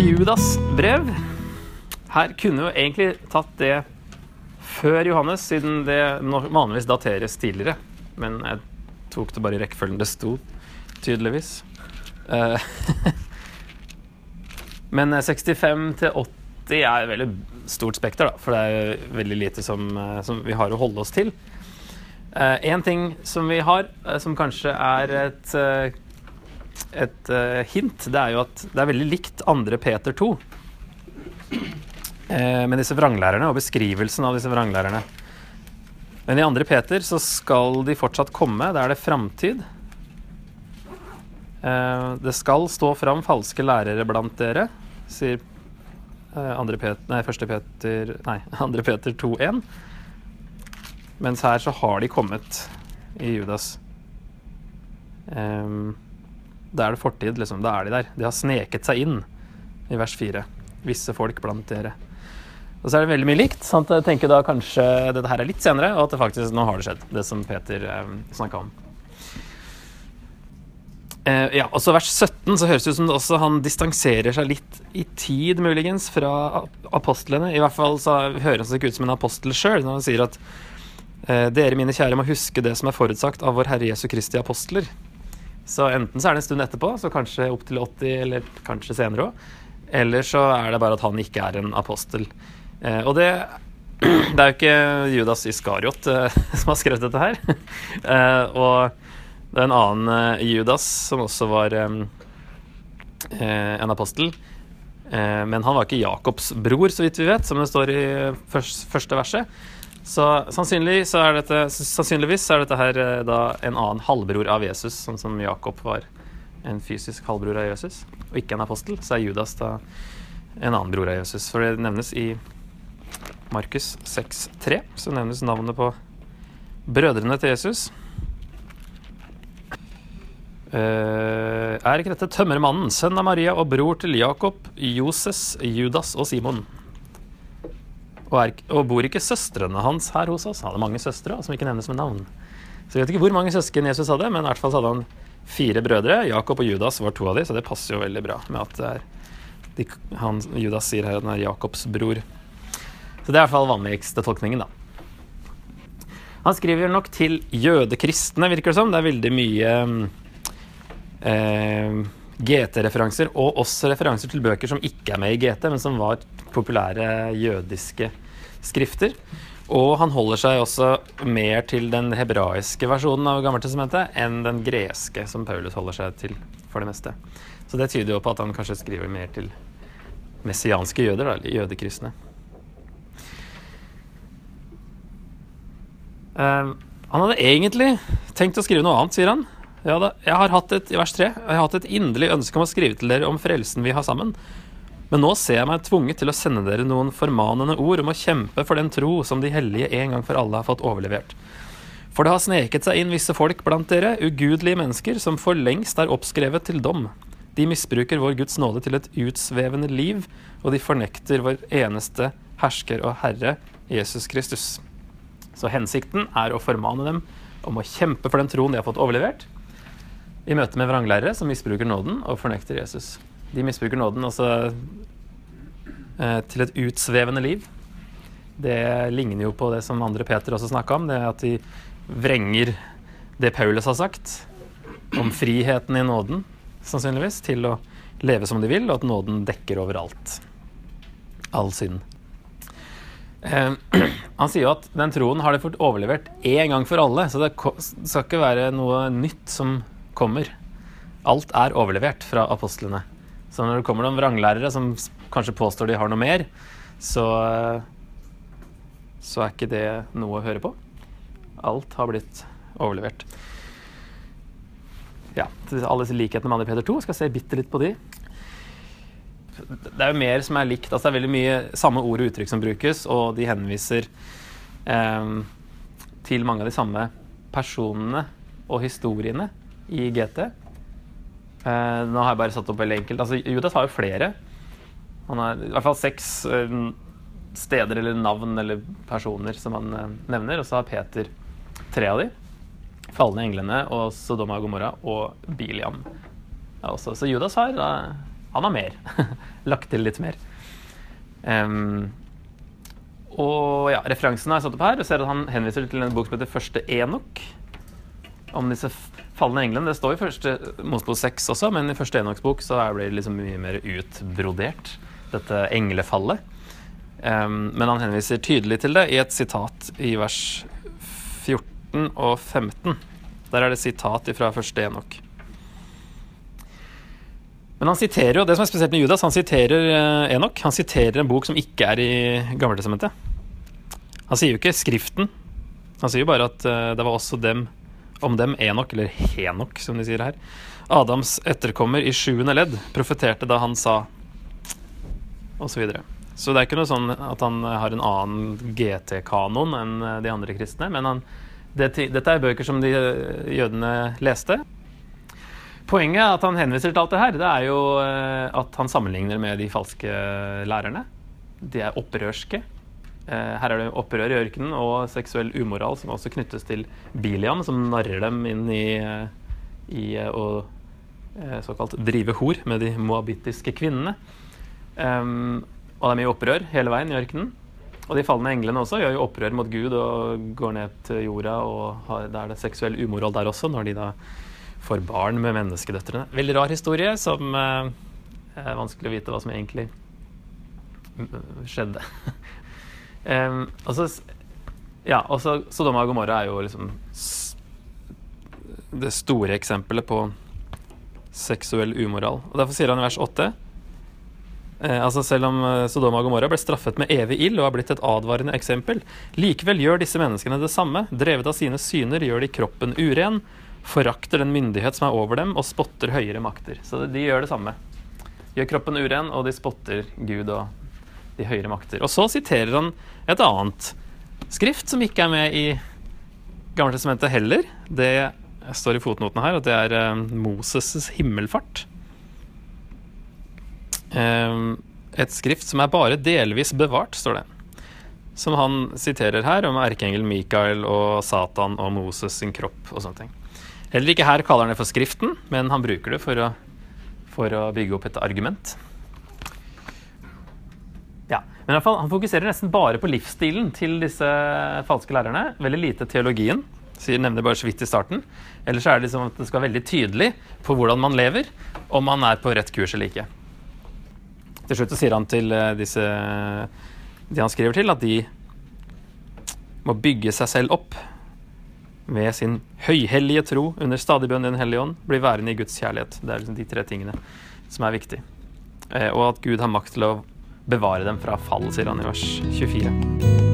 Judas brev. Her kunne jo egentlig tatt det før Johannes, siden det vanligvis dateres tidligere. Men jeg tok det bare i rekkefølgen det sto, tydeligvis. Eh, Men 65 til 80 er et veldig stort spekter, da, for det er veldig lite som, eh, som vi har å holde oss til. Én ting som vi har, eh, som kanskje er et, eh, et eh, hint, det er jo at det er veldig likt andre Peter 2. Eh, med disse vranglærerne og beskrivelsen av disse vranglærerne. Men i andre Peter så skal de fortsatt komme. Da er det framtid. Eh, det skal stå fram falske lærere blant dere, sier eh, andre Peter, nei, første Peter, nei, andre Peter 2,1. Mens her så har de kommet i Judas. Um, da er det fortid, liksom. Da er de der. De har sneket seg inn i vers 4. Visse folk blant dere. Og så er det veldig mye likt. Sant? Jeg tenker da kanskje dette her er litt senere, og at det faktisk nå har det skjedd, det som Peter eh, snakka om. Eh, ja, og så vers 17 så høres det ut som det også han distanserer seg litt i tid, muligens, fra apostlene. I hvert fall så høres han ikke ut som en apostel sjøl når han sier at eh, dere, mine kjære, må huske det som er forutsagt av vår Herre Jesu Kristi apostler. Så enten så er det en stund etterpå, så kanskje opp til 80, eller kanskje senere òg. Eller så er det bare at han ikke er en apostel. Eh, og det, det er jo ikke Judas Iskariot eh, som har skrevet dette her. eh, og det er en annen eh, Judas som også var eh, eh, en apostel. Men han var ikke Jakobs bror, så vidt vi vet, som det står i først, første verset. Så sannsynlig så er dette, sannsynligvis så er dette her eh, da en annen halvbror av Jesus, sånn som Jakob var en fysisk halvbror av Jesus, og ikke en apostel. Så er Judas da en annen bror av Jesus. For det nevnes i Markus 6,3, så nevnes navnet på brødrene til Jesus. Uh, er ikke dette tømmermannen, sønn av Maria og bror til Jakob, Joses, Judas og Simon? Og, er, og bor ikke søstrene hans her hos oss? Han hadde mange søstre som ikke nevnes med navn. Så jeg vet ikke hvor mange søsken Jesus hadde, men i hvert fall hadde han fire brødre. Jakob og Judas var to av de, så det passer jo veldig bra med at er de, han, Judas sier her at han er Jakobs bror. Så det er i hvert fall vanligste tolkningen, da. Han skriver nok til jødekristne, virker det som. Det er veldig mye eh, GT-referanser, og også referanser til bøker som ikke er med i GT, men som var populære jødiske skrifter. Og han holder seg også mer til den hebraiske versjonen av Gammeltestamentet enn den greske, som Paulus holder seg til for det meste. Så det tyder jo på at han kanskje skriver mer til messianske jøder, da, eller jødekristne. Um, han hadde egentlig tenkt å skrive noe annet, sier han. Ja, da, jeg har hatt et, I vers 3 jeg har hatt et inderlig ønske om å skrive til dere om frelsen vi har sammen. Men nå ser jeg meg tvunget til å sende dere noen formanende ord om å kjempe for den tro som de hellige en gang for alle har fått overlevert. For det har sneket seg inn visse folk blant dere, ugudelige mennesker, som for lengst er oppskrevet til dom. De misbruker vår Guds nåde til et utsvevende liv, og de fornekter vår eneste hersker og herre, Jesus Kristus. Så hensikten er å formane dem om å kjempe for den troen de har fått overlevert, i møte med vranglærere som misbruker nåden og fornekter Jesus. De misbruker nåden altså til et utsvevende liv. Det ligner jo på det som andre Peter også snakka om, det at de vrenger det Paulus har sagt om friheten i nåden, sannsynligvis, til å leve som de vil, og at nåden dekker overalt. All synd. Eh, han sier jo at den troen har de fått overlevert én gang for alle, så det skal ikke være noe nytt som kommer. Alt er overlevert fra apostlene. Så når det kommer noen vranglærere som kanskje påstår de har noe mer, så, så er ikke det noe å høre på. Alt har blitt overlevert. Ja, alle disse likhetene med 2. Peter 2. Skal se bitte litt på de. Det er jo mer som er likt. Altså det er veldig mye samme ord og uttrykk som brukes, og de henviser eh, til mange av de samme personene og historiene i GT. Uh, nå har jeg bare satt opp veldig enkelt. Altså, Judas har jo flere. Han har i hvert fall seks uh, steder eller navn eller personer som han uh, nevner, og så har Peter tre av de. Falne englene og Sodoma og Gomorra og Biliam. Også. Så Judas har Han har mer. Lagt til litt mer. Um, og ja, referansen har jeg satt opp her. og ser at Han henviser til en bok som heter Første Enok. Om disse falne engelen. Det står i første Mosebok 6 også, men i første Enoks bok så blir det liksom mye mer utbrodert, dette englefallet. Um, men han henviser tydelig til det i et sitat i vers 14 og 15. Der er det sitat fra første Enok. Men han siterer jo, det som er spesielt med Judas, han siterer eh, Enok. Han siterer en bok som ikke er i Gammeltestamentet. Han sier jo ikke Skriften. Han sier jo bare at uh, det var også dem, om dem Enok, eller Henok, som de sier her. Adams etterkommer i sjuende ledd profeterte da han sa Og så videre. Så det er ikke noe sånn at han har en annen GT-kanon enn eh, de andre kristne. Men han, det, dette er bøker som de jødene leste. Poenget er at han henviser til alt det her, det er jo eh, at han sammenligner med de falske lærerne. De er opprørske. Eh, her er det opprør i ørkenen og seksuell umoral som også knyttes til Biliam, som narrer dem inn i, eh, i å såkalt drive hor med de moabittiske kvinnene. Og det er mye opprør hele veien i ørkenen. Og de falne englene også gjør jo opprør mot Gud og går ned til jorda, og har, da er det seksuell umoral der også, når de da får barn med menneskedøtrene. Veldig rar historie som eh, er vanskelig å vite hva som egentlig skjedde. um, og så ja, også Sodoma og Gomorra er jo liksom det store eksempelet på seksuell umoral. Og Derfor sier han i vers 8 eh, altså Selv om eh, Sodoma og Gomorra ble straffet med evig ild og har blitt et advarende eksempel, likevel gjør disse menneskene det samme. Drevet av sine syner gjør de kroppen uren, forakter den myndighet som er over dem, og spotter høyere makter. Så de gjør det samme. Gjør kroppen uren, og de spotter Gud og de høyere makter. Og så siterer han et annet skrift som ikke er med i Gammeltestamentet heller. Det står i fotnotene her, at det er uh, Moses' himmelfart. Um, et skrift som er bare delvis bevart, står det. Som han siterer her, om erkeengel Mikael og Satan og Moses sin kropp og sånne ting. Heller ikke her kaller han det for Skriften, men han bruker det for å, for å bygge opp et argument. Ja, men i hvert fall, Han fokuserer nesten bare på livsstilen til disse falske lærerne. Veldig lite teologien. Sier, nevner bare så vidt i starten. Ellers er det liksom at det skal være veldig tydelig på hvordan man lever, om man er på rett kurs eller ikke. Til slutt sier han til eh, disse de han skriver til, at de må bygge seg selv opp ved sin høyhellige tro under stadig bønn i Den hellige ånd bli værende i Guds kjærlighet. Det er liksom de tre tingene som er viktig. Eh, og at Gud har makt til å bevare dem fra fall, sier han i vers 24.